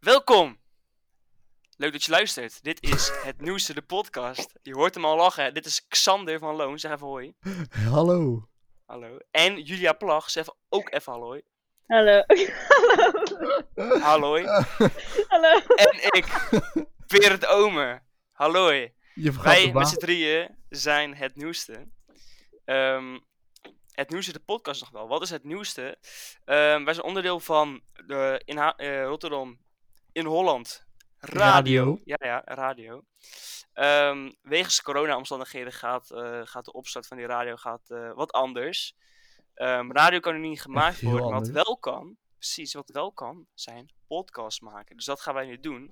Welkom! Leuk dat je luistert. Dit is het nieuwste, de podcast. Je hoort hem al lachen. Dit is Xander van Loon. Zeg even hoi. Hallo. Hallo. En Julia Plag. Zeg even ook even hallo. Hallo. Hallo. Hallo. En ik, Berend Omer. Hallo. hoi. Je vergat Wij met z'n drieën zijn het nieuwste. Ehm, het nieuwste, de podcast nog wel. Wat is het nieuwste? Ehm, wij zijn onderdeel van de, in Ha- eh, Rotterdam, in Holland, radio. Radio. Ja, ja, radio. Ehm, wegens corona-omstandigheden gaat, eh, gaat de opstart van die radio gaat, eh, wat anders. Ehm, radio kan nu niet gemaakt worden, maar wat wel kan, precies, wat wel kan, zijn podcasts maken. Dus dat gaan wij nu doen.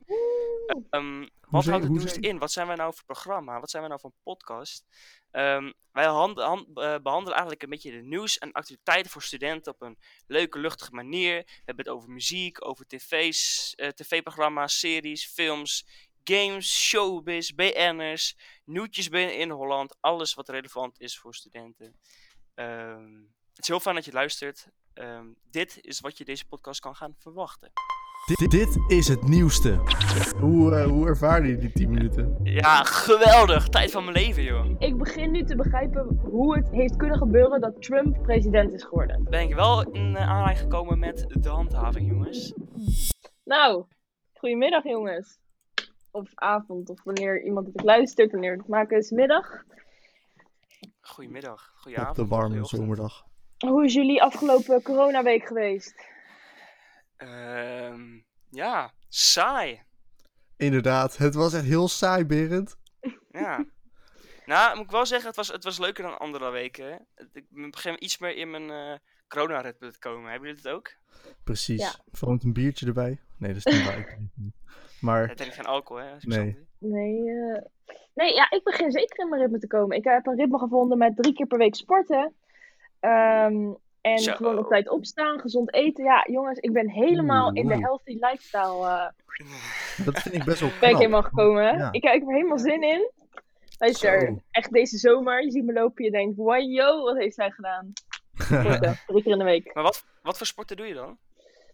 Ehm, wat houdt het nieuws in? Wat zijn wij nou voor programma? Wat zijn wij nou voor een podcast? Ehm, wij hand- hand- eh, behandelen eigenlijk een beetje de nieuws en actualiteiten voor studenten op een leuke, luchtige manier. We hebben het over muziek, over tv's, eh, tv-programma's, series, films, games, showbiz, BN'ers, nieuwtjes binnen in Holland. Alles wat relevant is voor studenten. Ehm, het is heel fijn dat je luistert. Dit is wat je deze podcast kan gaan verwachten. Dit, dit is het nieuwste. Hoe, eh, hoe ervaarde je die 10 minuten? Ja, geweldig! Tijd van mijn leven, joh. Ik begin nu te begrijpen hoe het heeft kunnen gebeuren dat Trump president is geworden. ben ik wel in eh, aanraking gekomen met de handhaving, jongens. Nou, goedemiddag jongens. Of avond, of wanneer iemand het luistert, wanneer het maken is middag. Goedemiddag, Op goedenavond. de warme zomerdag. Hoe is jullie afgelopen coronaweek geweest? Ehm, ja, saai. Inderdaad, het was echt heel saai, Berend. Ja. nou, moet ik wel zeggen, het was, het was leuker dan andere weken. Ik begin iets meer in mijn eh corona-ritme te komen. Hebben jullie het ook? Precies. Ja. Vooral met een biertje erbij. Nee, dat is niet waar. ik drink niet. Maar Het drinkt geen alcohol, hè? als ik Nee. Nee, eh, nee, ja, ik begin zeker in mijn ritme te komen. Ik heb een ritme gevonden met drie keer per week sporten. Ehm, en Zo. gewoon op tijd opstaan, gezond eten. Ja, jongens, ik ben helemaal in de healthy lifestyle eh, dat vind ik best wel ben ik knap. helemaal gekomen. Ja. Ik, ik heb er helemaal zin in. Luister, echt deze zomer, je ziet me lopen, je denkt, wow, wat heeft zij gedaan? Sporten, drie keer in de week. Maar wat, wat voor sporten doe je dan?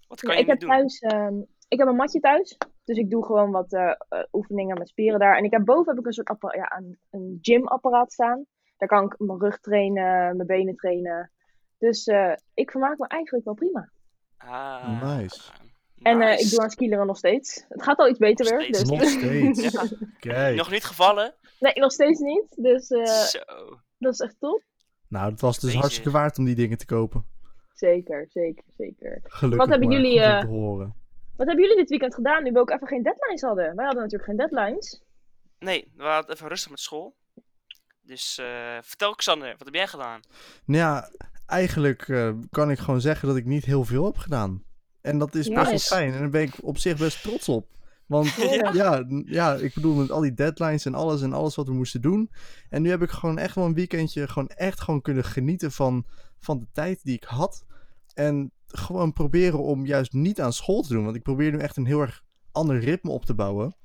Wat kan Ja, je ik heb doen? thuis, ehm, ik heb een matje thuis. Dus ik doe gewoon wat eh, eh, oefeningen met spieren daar. En ik heb boven heb ik een soort ja, een, een gymapparaat staan. Daar kan ik mijn rug trainen, mijn benen trainen. Dus eh, ik vermaak me eigenlijk wel prima. Ah, Nice. En eh, nice. ik doe aan skileren nog steeds. Het gaat al iets beter Nog weer. steeds. Dus... Nog steeds. Ja. Kijk. Nog niet gevallen? Nee, nog steeds niet. Dus eh, Zo. dat is echt top. Nou, het was dus hartstikke waard om die dingen te kopen. Zeker, zeker, zeker. Gelukkig Wat hebben maar. jullie, eh, te horen. Wat hebben jullie dit weekend gedaan, nu we ook even geen deadlines hadden? Wij hadden natuurlijk geen deadlines. Nee, we hadden even rustig met school. Dus eh, vertel Xander, wat heb jij gedaan? Nou ja, eigenlijk eh, kan ik gewoon zeggen dat ik niet heel veel heb gedaan. En dat is best wel fijn. En daar ben ik op zich best trots op. Want Ja. ja. ik bedoel met al die deadlines en alles en alles wat we moesten doen. En nu heb ik gewoon echt wel een weekendje gewoon echt gewoon kunnen genieten van, van de tijd die ik had. En gewoon proberen om juist niet aan school te doen. Want ik probeer nu echt een heel erg ander ritme op te bouwen.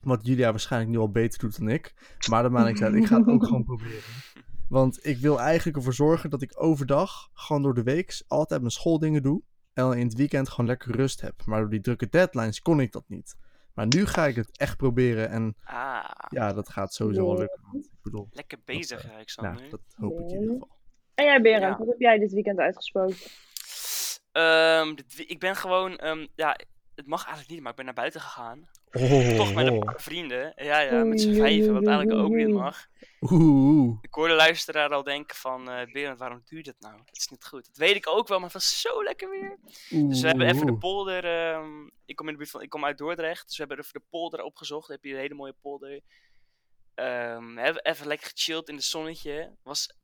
Wat Julia waarschijnlijk nu al beter doet dan ik. Maar dat maakt niks uit. Ik ga het ook gewoon proberen. Want ik wil eigenlijk ervoor zorgen dat ik overdag, gewoon door de week, altijd mijn schooldingen doe. En in het weekend gewoon lekker rust heb. Maar door die drukke deadlines kon ik dat niet. Maar nu ga ik het echt proberen. En Ah, ja, dat gaat sowieso wel lukken. Ik bedoel, lekker bezig, eh, Alexander. nou, dat hoop ik in ieder geval. En jij, Berend, Ja. wat heb jij dit weekend uitgesproken? Ehm, dit ik ben gewoon, ehm, ja, het mag eigenlijk niet, maar ik ben naar buiten gegaan. Oh, Toch met een oh. paar vrienden. Ja, ja, met z'n Oei, vijven, wat eigenlijk ook niet mag. Oeh. Ik hoorde de luisteraar al denken van, eh Berend, waarom je dat nou? Het is niet goed. Dat weet ik ook wel, maar het was zo lekker weer. Dus we hebben even de polder, ehm, ik kom in de buurt van, ik kom uit Dordrecht, dus we hebben even de polder opgezocht. Dan heb je een hele mooie polder. Ehm, we hebben even lekker gechilled in het zonnetje. Was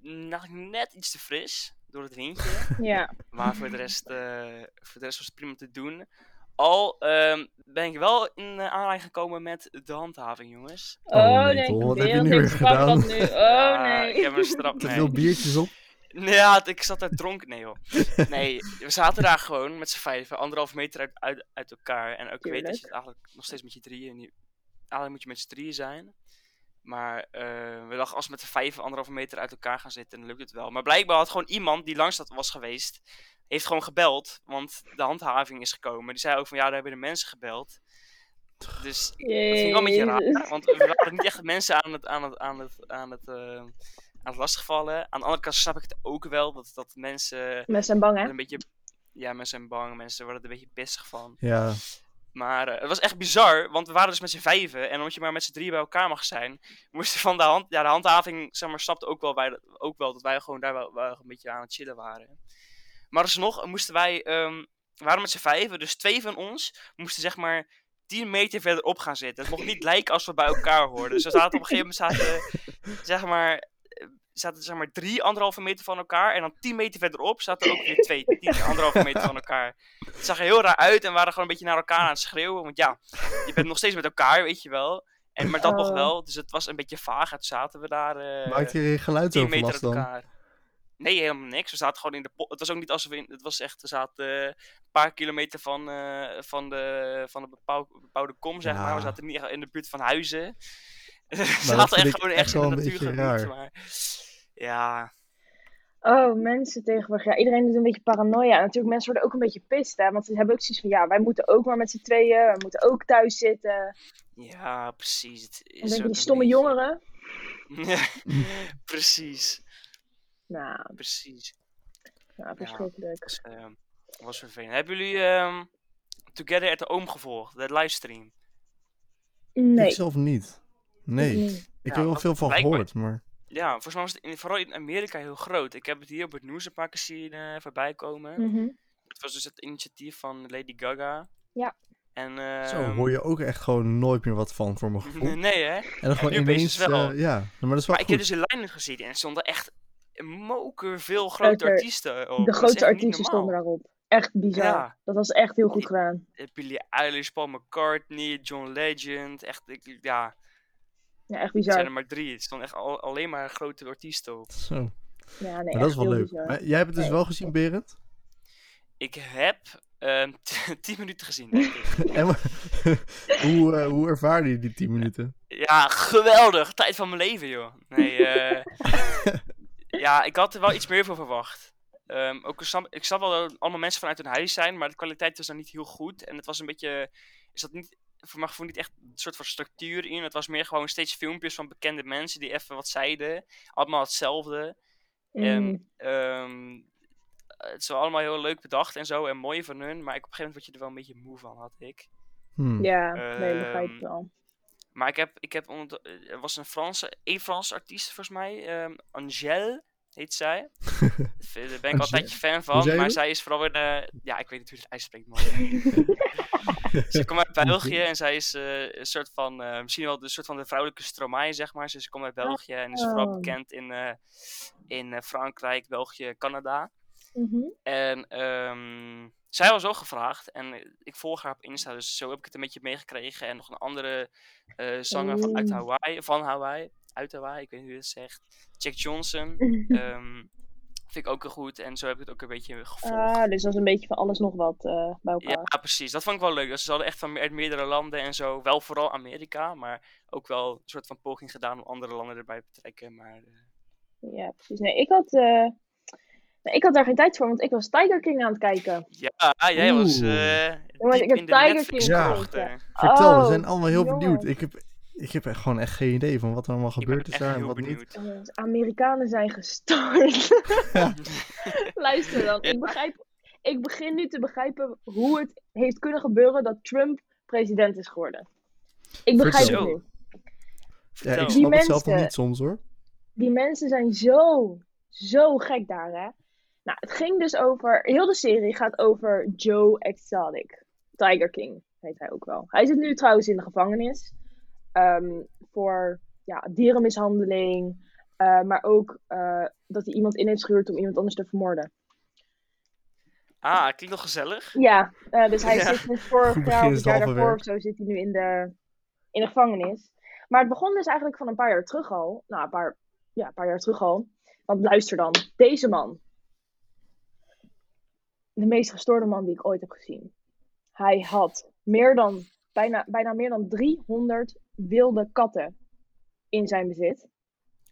nog net iets te fris door het windje. Ja. Maar voor de rest, eh, voor de rest was het prima te doen. Al ehm, ben ik wel in eh, aanraking gekomen met de handhaving, berend Oh, nee, nee, Tol, wat heb je nu gedaan? dat nu. Oh Ja, nee. Ik heb een strap. Te Nee. veel biertjes op. Ja, ik zat daar dronken. Nee, joh. Nee, we zaten daar gewoon met z'n vijven, anderhalf meter uit, uit, uit elkaar. En ook weet dat je het eigenlijk nog steeds met je drieën. Niet, eigenlijk moet je met z'n drieën zijn. Maar eh, we dachten, als we met z'n vijven anderhalve meter uit elkaar gaan zitten, dan lukt het wel. Maar blijkbaar had gewoon iemand die langs dat was geweest, heeft gewoon gebeld, want de handhaving is gekomen. Die zei ook van ja, daar hebben de mensen gebeld. Dus dat vind ik wel een beetje raar, want we waren niet echt mensen aan het, aan het, aan het, aan het, eh, aan het lastigvallen. Aan de andere kant snap ik het ook wel, dat, dat mensen Mensen zijn bang, hè? een beetje... Ja, mensen zijn bang, mensen worden er een beetje pissig van. Ja, Maar eh, het was echt bizar, want we waren dus met z'n vijven. En omdat je maar met z'n drieën bij elkaar mag zijn, moesten van de hand... Ja, de handhaving, zeg maar, snapte ook wel, wij, ook wel dat wij gewoon daar wel, wel een beetje aan het chillen waren. Maar alsnog moesten wij... ehm, we waren met z'n vijven, dus twee van ons moesten zeg maar 10 meter verderop gaan zitten. Het mocht niet lijken als we bij elkaar hoorden. Dus we zaten op een gegeven moment zaten, zeg maar, eh, zaten zeg maar drie anderhalve meter van elkaar. En dan 10 meter verderop zaten ook weer twee, tien anderhalve meter van elkaar. Het zag er heel raar uit en we waren gewoon een beetje naar elkaar aan het schreeuwen. Want ja, je bent nog steeds met elkaar, weet je wel. En, maar dat nog Oh. wel. Dus het was een beetje vaag. En toen zaten we daar eh maakt hier 10 meter geluidsoverlast dan? elkaar. Nee, helemaal niks. We zaten gewoon in de pot. Het was ook niet alsof we in... Het was echt... We zaten eh, een paar kilometer van, eh, van, de, van de bepaalde kom, zeg maar. We zaten niet echt in de buurt van huizen. we dat zaten echt gewoon echt echt in de een beetje natuurgebied. raar. Maar ja, Oh, mensen tegenwoordig. Ja, iedereen doet een beetje paranoia. En natuurlijk, mensen worden ook een beetje pist, hè. Want ze hebben ook zoiets van, ja, wij moeten ook maar met z'n tweeën. We moeten ook thuis zitten. ja, precies. Het En is dan denk je, ook die stomme beetje- jongeren. precies, Nou, precies. nou verschrikkelijk. Dat was, ehm, was vervelend. Hebben jullie ehm, Together at the Oom gevolgd? De livestream? Nee. Ik zelf niet. Nee. Ik Ja, heb er wel veel van gehoord, maar... Ja, volgens mij was het in, vooral in Amerika heel groot. Ik heb het hier op het nieuws een paar keer zien eh, voorbij komen. Mhm. Het was dus het initiatief van Lady Gaga. Ja. En, Zo ehm, hoor je ook echt gewoon nooit meer wat van, voor mijn gevoel. Nee, hè? En dan gewoon ineens... wel. eh, ja, maar dat is wel Maar ik heb goed. dus een lijn gezien en er stonden echt moker veel grote Grote- artiesten op. De grootste niet artiesten stonden daarop. Echt bizar. Ja. Dat was echt heel goed gedaan. Billie Eilish, Paul McCartney, John Legend. Echt, ik, ja, Ja, echt het zijn er bizar. maar drie. Het stonden echt al- alleen maar grote artiesten op. Zo. Ja, nee, Maar dat is wel leuk. bizar. Maar jij hebt het dus Nee. wel gezien, Berend? Ik heb ehm, tien minuten gezien, denk ik. Hoe, eh, hoe ervaarde je die 10 minuten? Ja, geweldig. Tijd van mijn leven, joh. Nee, eh ja, ik had er wel iets meer van verwacht. Ehm, ook, ik snap- ik snap wel dat allemaal mensen vanuit hun huis zijn, maar de kwaliteit was dan niet heel goed. En het was een beetje, is dat niet, voor mijn gevoel niet echt een soort van structuur in. Het was meer gewoon steeds filmpjes van bekende mensen die even wat zeiden. Allemaal hetzelfde. En Mm. ehm, het is wel allemaal heel leuk bedacht en zo en mooi van hun, maar ik, op een gegeven moment word je er wel een beetje moe van, had ik. Hmm. Ja, nee, begrijp ik Ehm, wel. Maar ik heb, ik heb onder, er was een Franse, één Franse artiest volgens mij, ehm Angèle heet zij. Daar ben ik altijd fan Hoe van, maar zij is vooral in, eh, ja, ik weet niet hoe je het uitspreekt, man. ze komt uit België en zij is eh, een soort van, eh, misschien wel de soort van de vrouwelijke Stromae, zeg maar. Ze komt uit België en is vooral Oh. bekend in, eh, in Frankrijk, België, Canada. Mhm. En ehm, zij was ook gevraagd. En ik volg haar op Insta, dus zo heb ik het een beetje meegekregen. En nog een andere eh, zanger van, uit. Hawaii, van Hawaii. Uit Hawaii, ik weet niet hoe je het zegt. Jack Johnson. ehm, vind ik ook heel goed. En zo heb ik het ook een beetje gevolgd. Ah, dus dat is een beetje van alles nog wat eh, bij elkaar. ja, precies. Dat vond ik wel leuk. Dus ze hadden echt van me- uit meerdere landen en zo. Wel vooral Amerika, maar ook wel een soort van poging gedaan om andere landen erbij te betrekken. Maar eh, Ja, precies. Nee, ik had, eh, nee, ik had daar geen tijd voor, want ik was Tiger King aan het kijken. ja, jij was eh diep ik heb in de Tiger Netflix King Ja. Vertel, we Oh, zijn allemaal heel benieuwd. jongen. Ik heb, ik heb echt gewoon echt geen idee van wat er allemaal gebeurd is daar en wat niet. benieuwd. Jongens, Amerikanen zijn gestart. Luister dan, Ja. ik, begrijp, ik begin nu te begrijpen hoe het heeft kunnen gebeuren dat Trump president is geworden. Ik begrijp Vertel. het nu. Ja, ik Die snap het zelf nog niet soms hoor. Die mensen zijn zo, zo gek daar, hè. Nou, het ging dus over... Heel de serie gaat over Joe Exotic. Tiger King heet hij ook wel. Hij zit nu trouwens in de gevangenis. Ehm, voor ja, dierenmishandeling. eh, maar ook eh, dat hij iemand in heeft gehuurd om iemand anders te vermoorden. Ah, klinkt nog gezellig. Ja, eh, dus hij Ja. zit dus vorig jaar of het jaar daarvoor of zo zit hij nu in de, in de gevangenis. Maar het begon dus eigenlijk van een paar jaar terug al. Nou, een paar, ja, een paar jaar terug al. Want luister dan, deze man. De meest gestoorde man die ik ooit heb gezien. Hij had meer dan, bijna, bijna meer dan 300 wilde katten in zijn bezit.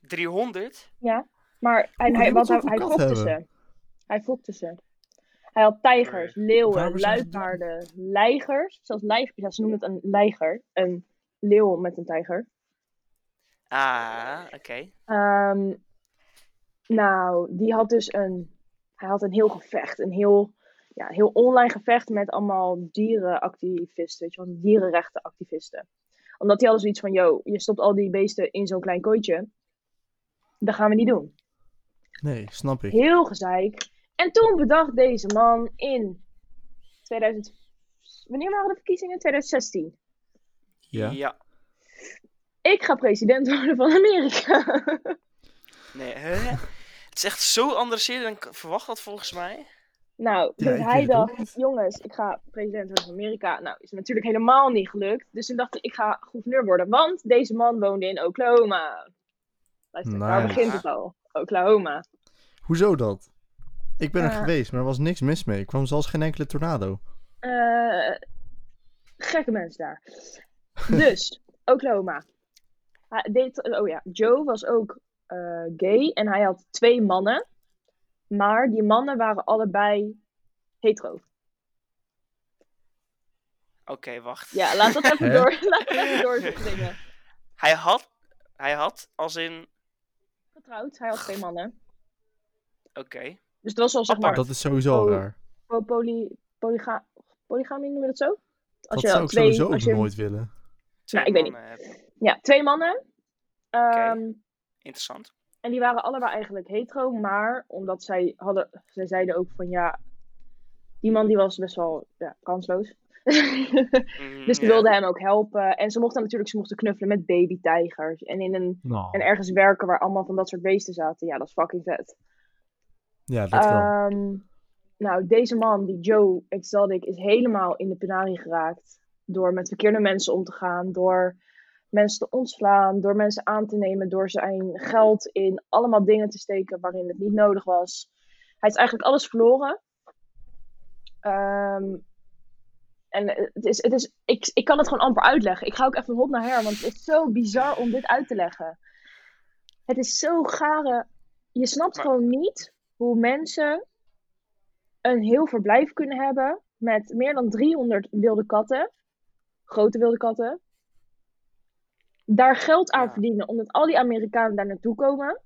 300? Ja, maar hij, hij, want hij, fokte ze. Hij fokte ze. Hij had tijgers, leeuwen, luipaarden, leigers. Zelfs lijf, ja, ze noemen het een leiger. Een leeuw met een tijger. Ah, oké. Ehm, nou, die had dus een. Hij had een heel gevecht. Een heel, ja, heel online gevecht met allemaal dierenactivisten. Weet je wel, dierenrechtenactivisten. Omdat die hadden zoiets van: yo, je stopt al die beesten in zo'n klein kooitje. Dat gaan we niet doen. Nee, snap ik. Heel gezeik. En toen bedacht deze man in 2000. Wanneer waren de verkiezingen? 2016. Ja. ja. Ik ga president worden van Amerika. Nee, hè? Het is echt zo andere serie dan ik verwacht had volgens mij. Nou, dus hij dacht, jongens, ik ga president worden van Amerika. Nou, is natuurlijk helemaal niet gelukt. Dus toen dacht ik, ik ga gouverneur worden. Want deze man woonde in Oklahoma. Luister, daar begint het al. Oklahoma. Hoezo dat? Ik ben er Eh. geweest, maar er was niks mis mee. Ik kwam zelfs geen enkele tornado. Eh, gekke mensen daar. Dus, Oklahoma. Hij deed, oh ja, Joe was ook eh, gay en hij had twee mannen. Maar die mannen waren allebei hetero. Oké, wacht. Ja, laat dat even door. Laat dat even doordringen. Hij had, hij had als in, Getrouwd, hij had twee mannen. oké. Dus het was al zeg maar Dat is sowieso Oh. raar. po- poly, polyga, polygamie, noem je dat zo? Als Dat zou ik twee, sowieso ook als je, nooit willen. Twee ik weet niet. hebben. Ja, twee mannen. Ehm, Interessant. En die waren allebei eigenlijk hetero, maar omdat zij hadden, zij zeiden ook van ja, die man die was best wel ja, kansloos. Mhm, dus ja. wilden hem ook helpen. En ze mochten natuurlijk, ze mochten knuffelen met babytijgers. En in een, Nou, en ergens werken waar allemaal van dat soort beesten zaten. Ja, dat is fucking vet. ja, dat wel. Ehm, nou, deze man, die Joe Exotic, is helemaal in de penarie geraakt. Door met verkeerde mensen om te gaan. Door mensen te ontslaan. Door mensen aan te nemen. Door zijn geld in allemaal dingen te steken waarin het niet nodig was. Hij is eigenlijk alles verloren. Ehm, en het is, het is, ik, ik kan het gewoon amper uitleggen. Ik ga ook even hop naar her, want het is zo bizar om dit uit te leggen. Het is zo gare. Je snapt Maar- gewoon niet hoe mensen een heel verblijf kunnen hebben met meer dan 300 wilde katten, grote wilde katten, daar geld aan verdienen omdat al die Amerikanen daar naartoe komen.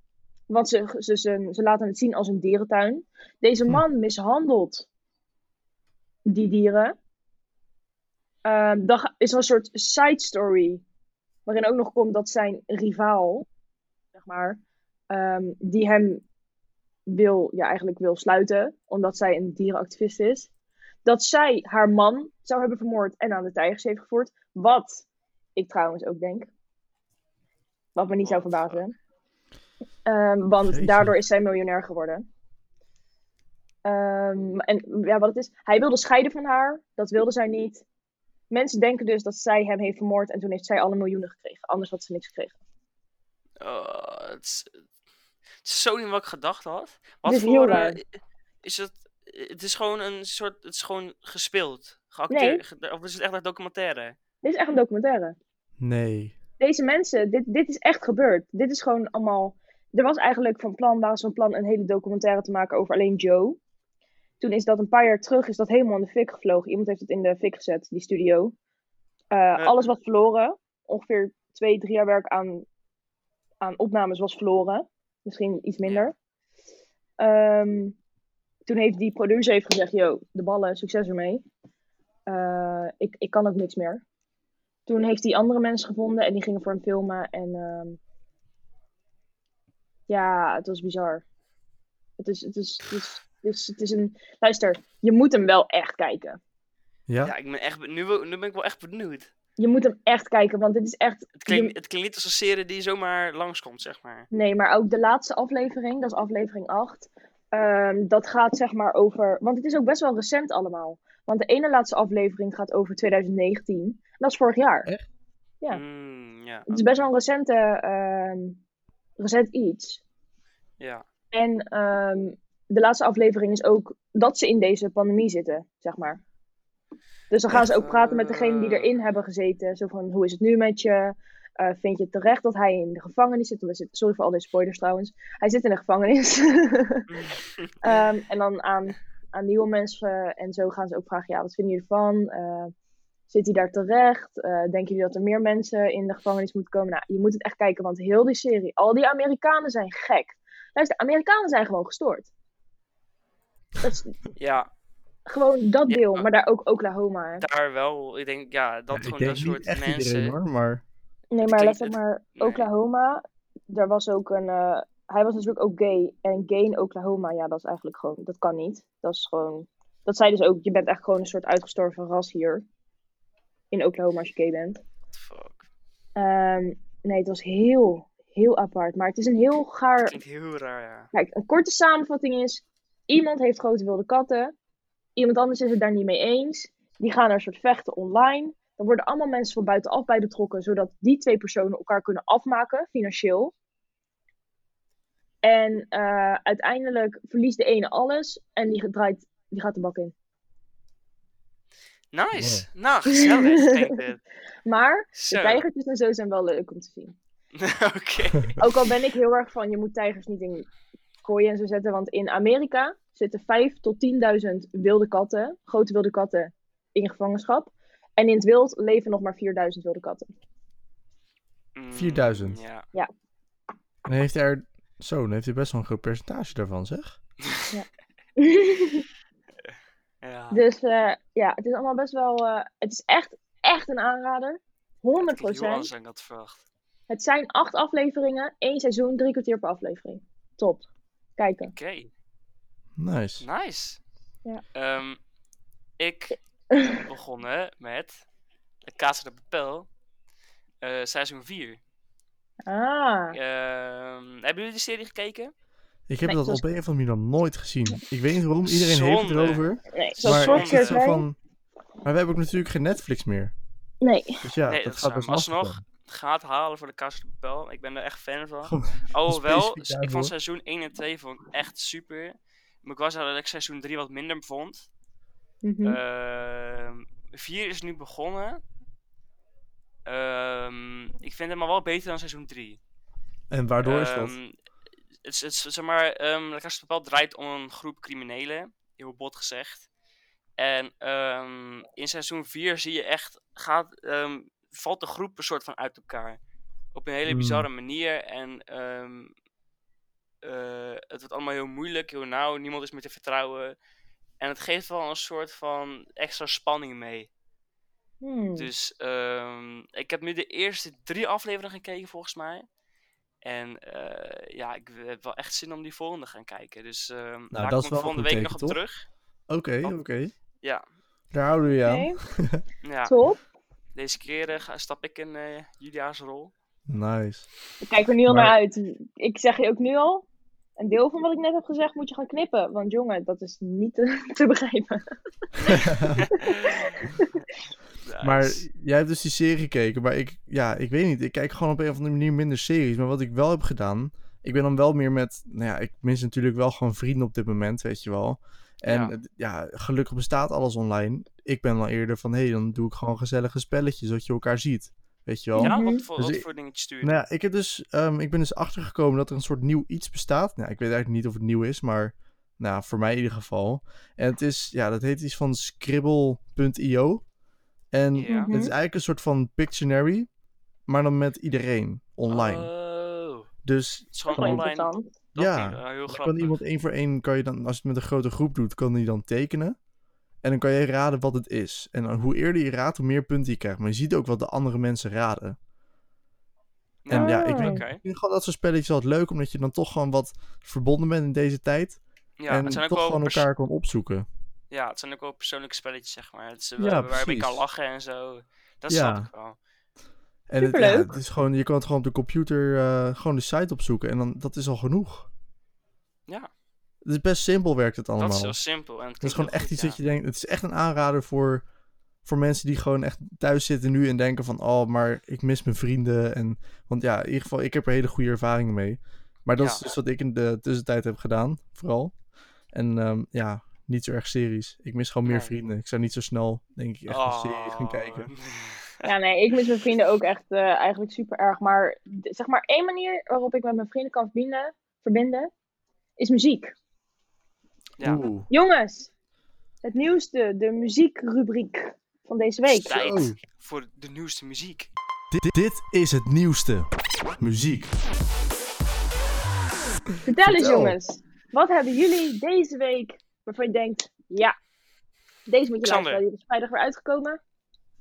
Want ze, ze, ze, ze laten het zien als een dierentuin. Deze Hm. man mishandelt die dieren. Dan ga- is een soort side story. Waarin ook nog komt dat zijn rivaal, zeg maar, ehm, die hem wil, ja, eigenlijk wil sluiten, omdat zij een dierenactivist is. Dat zij haar man zou hebben vermoord en aan de tijgers heeft gevoerd. Wat ik trouwens ook denk. Wat me niet zou verbazen. Ehm, want daardoor is zij miljonair geworden. Ehm, en ja, wat het is, hij wilde scheiden van haar. Dat wilde zij niet. Mensen denken dus dat zij hem heeft vermoord en toen heeft zij alle miljoenen gekregen. Anders had ze niks gekregen. Oh, het, is, het is zo niet wat ik gedacht had. Wat is voor, heel eh, raar. is het, het is gewoon een soort, het is gewoon gespeeld, geacteerd, ge- of is het echt een documentaire? Dit is echt een documentaire. Nee. Deze mensen, dit, dit is echt gebeurd. Dit is gewoon allemaal. Er was eigenlijk van plan, waren ze van plan een hele documentaire te maken over alleen Joe. Toen is dat een paar jaar terug, is dat helemaal in de fik gevlogen. Iemand heeft het in de fik gezet, die studio. Eh. Alles was verloren. Ongeveer twee, drie jaar werk aan, aan opnames was verloren. Misschien iets minder. Ehm, toen heeft die producer heeft gezegd, yo, de ballen, succes ermee. Eh, ik, ik kan ook niks meer. Toen heeft hij andere mensen gevonden en die gingen voor hem filmen. En ehm, ja, het was bizar. Het is, het, is, het, is, het, is, het is een... Luister, je moet hem wel echt kijken. Ja? Ja, ik ben echt, nu, nu ben ik wel echt benieuwd. Je moet hem echt kijken, want dit is echt... Het klinkt, je- het klinkt niet als een serie die zomaar langskomt, zeg maar. Nee, maar ook de laatste aflevering, dat is aflevering 8. Ehm, dat gaat zeg maar over... Want het is ook best wel recent allemaal. Want de ene laatste aflevering gaat over 2019. En dat is vorig jaar. Echt? Ja. Mm, ja, Het is best wel een recente, ehm, recent iets. ja. En ehm, de laatste aflevering is ook dat ze in deze pandemie zitten, zeg maar. Dus dan gaan ze ook praten met degenen die Eh. erin hebben gezeten. Zo van, hoe is het nu met je? Eh, vind je terecht dat hij in de gevangenis zit? Sorry voor al deze spoilers trouwens. Hij zit in de gevangenis. Ehm, en dan aan, aan nieuwe mensen en zo gaan ze ook vragen, ja, wat vinden jullie ervan? Eh, zit hij daar terecht? Eh, denken jullie dat er meer mensen in de gevangenis moeten komen? Nou, je moet het echt kijken, want heel die serie, al die Amerikanen zijn gek. Luister, Amerikanen zijn gewoon gestoord. Dat is Ja, gewoon dat Ja, deel, maar- maar daar ook Oklahoma. daar wel. Ik denk, ja, dat Ja, gewoon denk dat niet soort echt mensen. iedereen hoor, maar... Nee, maar let op maar, nee. Oklahoma, daar was ook een, eh, hij was natuurlijk ook gay. En gay in Oklahoma, ja, dat is eigenlijk gewoon, dat kan niet. Dat is gewoon, dat zei dus ook, je bent echt gewoon een soort uitgestorven ras hier. In Oklahoma als je gay bent. Fuck. Ehm, nee, het was heel, heel apart. Maar het is een heel gaar, Klinkt heel raar, ja. Kijk, een korte samenvatting is: iemand heeft grote wilde katten, iemand anders is het daar niet mee eens. Die gaan er een soort vechten online. Dan worden allemaal mensen van buitenaf bij betrokken, zodat die twee personen elkaar kunnen afmaken, financieel. En eh, uiteindelijk verliest de ene alles en die, draait, die gaat de bak in. Nice. Nou, gezellig. Maar Zo. de tijgertjes en zo zijn wel leuk om te zien. Oké. Ook al ben ik heel erg van, je moet tijgers niet in kooien en zo zetten. Want in Amerika zitten 5 tot 10.000 wilde katten, grote wilde katten, in gevangenschap. En in het wild leven nog maar 4.000 wilde katten. Mm, 4000. Ja. Dan heeft hij er... Zo, dan heeft hij best wel een groot percentage daarvan, zeg. ja. dus eh, ja, het is allemaal best wel... eh, het is echt, echt een aanrader. 100%. Klinkt heel anders dan ik had verwacht. Het zijn acht afleveringen, één seizoen, drie kwartier per aflevering. Top. Kijken. Oké. Nice. Nice. Ja. Ehm, ik begonnen met de Casa de Papel, eh, seizoen 4. Ah, Ehm, hebben jullie de serie gekeken? Ik heb Nee, dat op een of andere manier nog nooit gezien. Ik weet niet waarom, iedereen heeft het erover. nee, Maar Maar Zorg ik Sortje zit zo zei. van... Maar we hebben ook natuurlijk geen Netflix meer. Nee. Dus ja, Nee, dat gaat best alsnog, gaat halen voor de Casa de Papel. Ik ben er echt fan van. Alhoewel, ik vond seizoen 1 en 2 vond echt super. Maar ik was dat ik seizoen 3 wat minder vond. Mhm. Ehm 4 is nu begonnen. Ehm, ik vind hem al wel beter dan seizoen 3. En waardoor is dat? Ehm, Het is, het zeg maar, ehm La Casa de Papel draait om een groep criminelen, heel bot gezegd. En ehm, in seizoen 4 zie je echt, gaat, ehm, valt de groep een soort van uit elkaar. Op een hele Hmm. bizarre manier. En ehm, eh, het wordt allemaal heel moeilijk, heel nauw, niemand is meer te vertrouwen. En het geeft wel een soort van extra spanning mee. Hmm. Dus ehm, ik heb nu de eerste drie afleveringen gekeken volgens mij. En eh, ja, ik heb wel echt zin om die volgende te gaan kijken. Dus ehm daar dat kom ik volgende week nog op terug. Oké, oké. Ja, Daar houden we je aan. Oké, ja. top. deze keer eh, ga, stap ik in eh Julia's rol. Nice. Ik kijk er nu al Maar- naar uit. Ik zeg je ook nu al. Een deel van wat ik net heb gezegd moet je gaan knippen. Want jongen, dat is niet te, te begrijpen. Maar jij hebt dus die serie gekeken, maar ik, ja, ik weet niet. Ik kijk gewoon op een of andere manier minder series. Maar wat ik wel heb gedaan, ik ben dan wel meer met, nou ja, ik mis natuurlijk wel gewoon vrienden op dit moment, weet je wel. En Ja. ja, ja gelukkig bestaat alles online. Ik ben dan eerder van, hé, hey, dan doe ik gewoon gezellige spelletjes, zodat je elkaar ziet. Weet je wel? ja, Mhm. wat voor, Dus wat ik- voor dingetjes stuur je? Nou ja, ik, heb dus, ehm, ik ben dus achtergekomen dat er een soort nieuw iets bestaat. Nou, ik weet eigenlijk niet of het nieuw is, maar nou, voor mij in ieder geval. En het is, ja, dat heet iets van scribble.io. En Ja. het is eigenlijk een soort van Pictionary, maar dan met iedereen online. Oh, dus het is gewoon online. Ja, heel grappig. kan iemand één voor één, kan je dan, als je het met een grote groep doet, kan die dan tekenen. En dan kan je raden wat het is. En dan, hoe eerder je raadt, hoe meer punten je krijgt. Maar je ziet ook wat de andere mensen raden. En ja, ik, Ah. vind- Oké. ik vind gewoon dat soort spelletjes altijd leuk, omdat je dan toch gewoon wat verbonden bent in deze tijd. Ja, en het zijn ook toch wel gewoon elkaar kan opzoeken. Ja, het zijn ook wel persoonlijke spelletjes, zeg maar. Het is, Ja, waar- waarbij je kan lachen en zo. Dat Ja. snap ik wel. En het, ja, Superleuk. het is gewoon, je kan het gewoon op de computer eh, gewoon de site opzoeken. En dan, dat is al genoeg. Ja. Het is best simpel werkt het allemaal. Dat is heel simpel. En het is gewoon echt goed, iets ja. dat je denkt. Het is echt een aanrader voor, voor mensen die gewoon echt thuis zitten nu en denken van oh, maar ik mis mijn vrienden. En, want ja, in ieder geval, ik heb er hele goede ervaringen mee. Maar dat Ja. is dus wat ik in de tussentijd heb gedaan, vooral. En ehm, ja, niet zo erg series. Ik mis gewoon meer Nee. vrienden. Ik zou niet zo snel, denk ik, echt een serie gaan Oh. kijken. Ja, nee, ik mis mijn vrienden ook echt eh, eigenlijk super erg. Maar zeg maar één manier waarop ik met mijn vrienden kan verbinden, verbinden is muziek. Ja. Oeh. Jongens, het nieuwste, de muziekrubriek van deze week. Tijd voor de nieuwste muziek. Dit, dit is het nieuwste. Muziek. Vertel eens Vertel. jongens, wat hebben jullie deze week waarvan je denkt, ja, deze moet je Xander. luisteren. Die is vrijdag weer uitgekomen.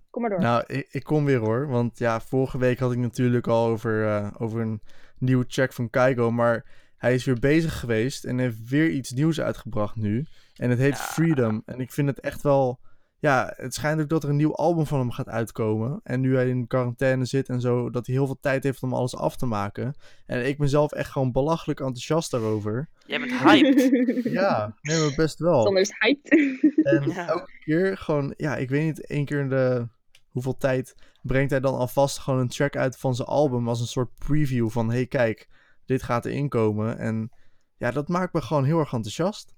Kom maar door. Nou, ik, ik kom weer hoor. Want ja, vorige week had ik natuurlijk al over, eh, over een nieuwe track van Kaigo. Maar hij is weer bezig geweest en heeft weer iets nieuws uitgebracht nu. En het heet Ja. Freedom. En ik vind het echt wel... Ja, het schijnt ook dat er een nieuw album van hem gaat uitkomen. En nu hij in quarantaine zit en zo, dat hij heel veel tijd heeft om alles af te maken. En ik ben zelf echt gewoon belachelijk enthousiast daarover. Jij bent hyped. Ja, nee, maar best wel. Sander is hyped. En Ja. elke keer gewoon, ja, ik weet niet, één keer in de hoeveel tijd brengt hij dan alvast gewoon een track uit van zijn album als een soort preview van, hey kijk, dit gaat erin komen. En ja, dat maakt me gewoon heel erg enthousiast.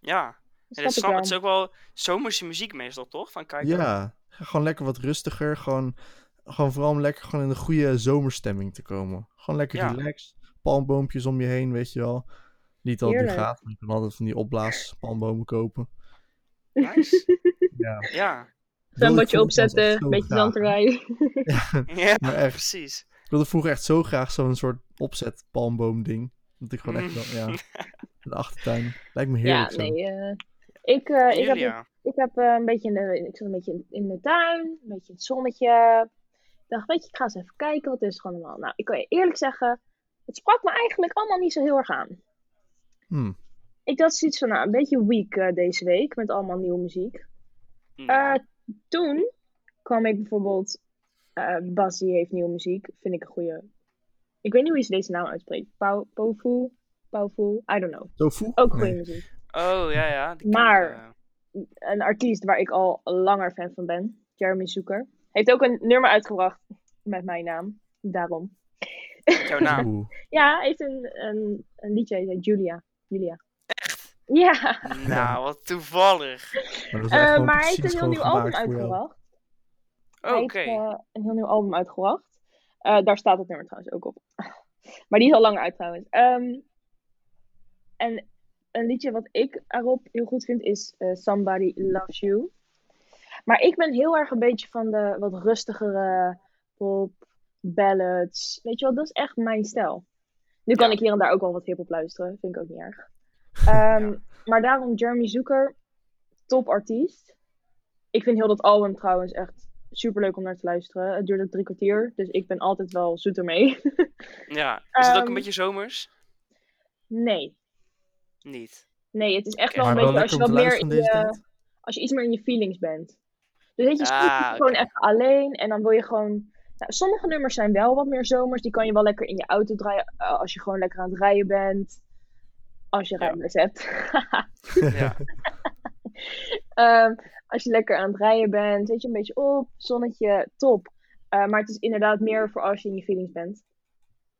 Ja. Dat En snap dat snap, het is ook wel zomerse muziek meestal, toch? Van Kijk. Ja, gewoon lekker wat rustiger, gewoon, gewoon vooral om lekker gewoon in de goede zomerstemming te komen. Gewoon lekker Ja. relaxed, palmboompjes om je heen, weet je wel. Niet dat het nu Heerlijk. gaat, maar je kan altijd van die opblaas palmbomen kopen. Nice. Ja. Ja. Vroeger opzetten, een beetje zand erbij. ja, Maar echt. precies. Ik wilde vroeger echt zo graag zo'n soort opzet palmboom ding. Dat ik gewoon echt Mm. wel, ja, in de achtertuin. Lijkt me Ja, heerlijk zo. nee. eh, ik, eh, ik heb, ik heb eh, een beetje in de, ik zat een beetje in, in de tuin, een beetje in het zonnetje. Ik dacht, weet je, ik ga eens even kijken wat is het gewoon allemaal. Nou, ik kan je eerlijk zeggen, het sprak me eigenlijk allemaal niet zo heel erg aan. Hm. Ik dacht zoiets van, nou, een beetje weak eh, deze week met allemaal nieuwe muziek. Ja. Eh, toen kwam ik bijvoorbeeld, eh Bassie heeft nieuwe muziek, vind ik een goede. Ik weet niet hoe je deze naam uitspreekt. Pau, Pofu? Paufu? I don't know. Tofu? Ook goede Nee. muziek. Oh, ja, ja. die Maar- ik, eh. Een artiest waar ik al langer fan van ben, Jeremy Zoeker, heeft ook een nummer uitgebracht met mijn naam. Daarom. Jouw naam. Ja, hij heeft een, een, een liedje, hij heet Julia. Julia. Echt? Ja. Nou, wat toevallig. Maar, Eh, maar hij heeft een heel nieuw album uitgebracht. Hij heeft eh, een heel nieuw album uitgebracht. Eh, daar staat het nummer trouwens ook op. maar die is al langer uit trouwens. Ehm, en een liedje wat ik erop heel goed vind is eh, Somebody Loves You. Maar ik ben heel erg een beetje van de wat rustigere pop, ballads. Weet je wel, dat is echt mijn stijl. Nu kan Ja. ik hier en daar ook wel wat hip-hop luisteren. Vind ik ook niet erg. Ehm, Ja. Maar daarom Jeremy Zoeker, top artiest. Ik vind heel dat album trouwens echt super leuk om naar te luisteren. Het duurt ook drie kwartier, dus ik ben altijd wel zoet ermee. Ja. Is het ook Ehm, een beetje zomers? nee. Niet. Nee, het is echt wel een Maar wel beetje als je wat meer in je, als je iets meer in je feelings bent. Dus weet je, Ah, je gewoon even alleen en dan wil je gewoon. Nou, sommige nummers zijn wel wat meer zomers. Die kan je wel lekker in je auto draaien eh, als je gewoon lekker aan het rijden bent. Als je Ja. rijbewijs hebt. Ja. Ehm, als je lekker aan het rijden bent, weet je, een beetje op, zonnetje, top. Eh, maar het is inderdaad meer voor als je in je feelings bent.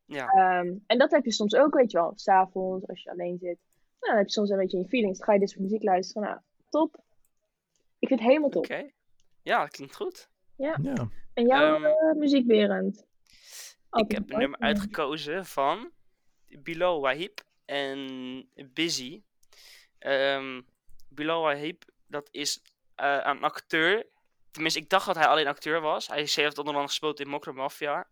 Ja. Ehm, en dat heb je soms ook, weet je wel, s'avonds als je alleen zit. Nou, dan heb je soms een beetje in je feelings. Dan ga je dit soort muziek luisteren. Nou, top. Ik vind het helemaal top. Oké. Ja, dat klinkt goed. Ja. En jouw muziek, Berend? Ik heb een nummer uitgekozen van Bilal Wahib en Busy. Ehm Bilal Wahib, dat is eh, een acteur. Tenminste, ik dacht dat hij alleen acteur was. Hij heeft onder andere gespeeld in Mokro Mafia.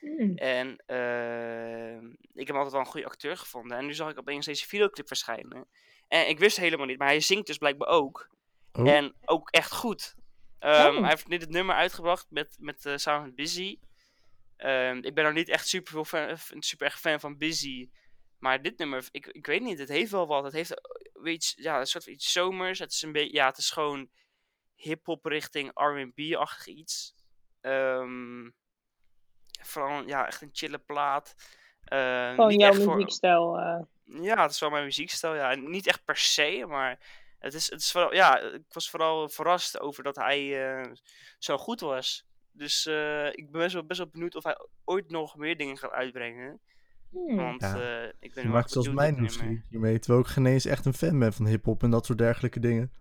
Mm. En ehm, ik heb hem altijd wel een goede acteur gevonden. En nu zag ik opeens deze videoclip verschijnen. En ik wist helemaal niet, maar hij zingt dus blijkbaar ook. Oh. En ook echt goed. Ehm, Oh. Hij heeft net het nummer uitgebracht met, met, eh, samen met Busy. Ehm, ik ben nog niet echt super, veel fan, super erg fan van Busy. Maar dit nummer, ik, ik weet niet, het heeft wel wat. Het heeft eh, iets, ja, een soort van iets zomers. Het is een beetje, ja, het is gewoon hip-hop richting RB-achtig iets. Ehm, vooral, ja, echt een chille plaat. Ehm, Gewoon jouw voor- muziekstijl. eh. ja, het is wel mijn muziekstijl. Ja. En Niet echt per se, maar het is, het is vooral, ja, ik was vooral verrast over dat hij eh, zo goed was. Dus eh, ik ben best wel, best wel benieuwd of hij ooit nog meer dingen gaat uitbrengen. Hmm. Want Ja. eh, ik ben Je maakt zelfs benieuwd mij naar dit nummer. nieuwsgierig hiermee. Terwijl ik geen eens echt een fan ben van hip-hop en dat soort dergelijke dingen.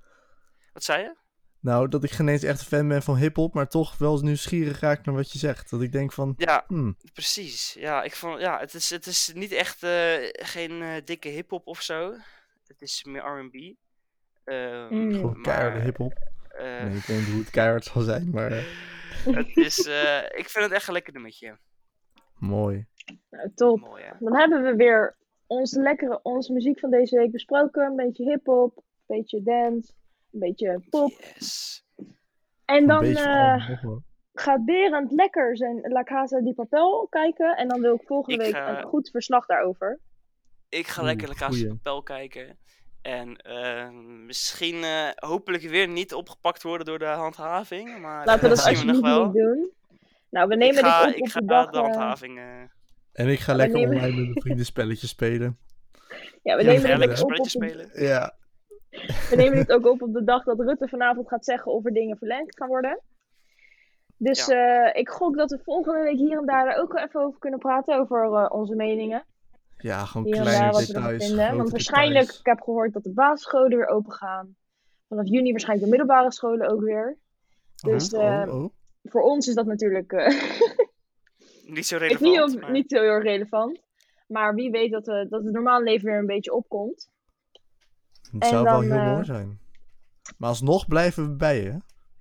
Wat zei je? Nou, dat ik geen eens echt een fan ben van hip-hop, maar toch wel eens nieuwsgierig raak naar wat je zegt. Dat ik denk van, Ja, hmm, precies. Ja, ik vond, ja het, is, het is niet echt eh, geen eh, dikke hip-hop of zo. Het is meer RB. Ehm, Mm. Gewoon maar, keiharde hip-hop. eh, Nee, ik weet niet hoe het keihard zal zijn, maar eh, het is, eh, ik vind het echt een lekker nummertje. mooi. Nou, top. Mooi? Dan hebben we weer onze lekkere, onze muziek van deze week besproken. Een beetje hip-hop, een beetje dance, een beetje pop. Yes. En dan eh, wel. gaat Berend lekker zijn La Casa di Papel kijken. En dan wil ik volgende Ik week ga- een goed verslag daarover. Ik ga Oeh, lekker de Casa de Papel kijken. En eh, misschien eh, hopelijk weer niet opgepakt worden door de handhaving. Maar Laten we dat dat zien we nog alsjeblieft wel. niet doen. Nou, we nemen ik ga, dit op ik op ga de dag. de eh, handhaving. En ik ga lekker nemen- online met mijn vrienden spelletjes spelen. ja, we Ja, nemen dit lekker ook op spelen. Ja, We nemen dit ook op op de dag dat Rutte vanavond gaat zeggen of er dingen verlengd gaan worden. Dus eh, ik gok dat we volgende week hier en daar ook wel even over kunnen praten. Over eh, onze meningen. ja gewoon Hier en kleine daar details. vinden. Want waarschijnlijk, details. ik heb gehoord dat de basisscholen weer open gaan. Vanaf juni waarschijnlijk de middelbare scholen ook weer. Dus Oh, eh, oh. voor ons is dat natuurlijk eh, Niet zo ik relevant. niet, maar- niet zo heel relevant. Maar wie weet dat, eh, dat het normale leven weer een beetje opkomt. Het en zou wel heel eh, mooi zijn. Maar alsnog blijven we bij je.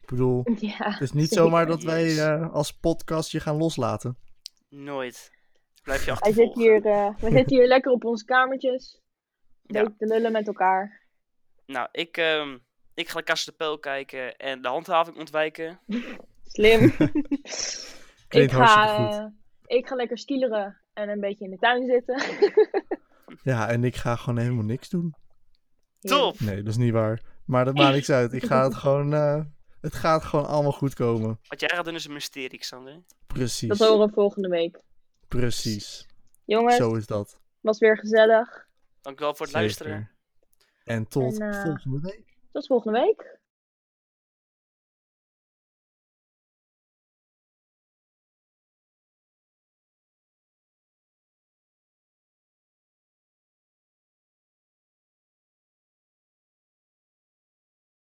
Ik bedoel, Ja, het is niet zeker. zomaar dat wij eh, als podcast je gaan loslaten. Nooit. Blijf je Hij zit hier, eh, we zitten hier lekker op onze kamertjes. Ja. te lullen met elkaar. Nou, ik, ehm, ik ga de Casa de kijken en de handhaving ontwijken. Slim. ik, Klinkt ga, hartstikke goed. Ik ga lekker skileren en een beetje in de tuin zitten. Ja, en ik ga gewoon helemaal niks doen. Top! Nee, dat is niet waar. Maar dat maakt niks uit. Ik ga het gewoon... eh, het gaat gewoon allemaal goed komen. Wat jij gaat doen is een mysterie, Xander. Precies. Dat horen we volgende week. Precies. Jongens, Zo is dat. was weer gezellig. Dankjewel voor het Zeker. luisteren. En tot En, eh, volgende week. Tot volgende week.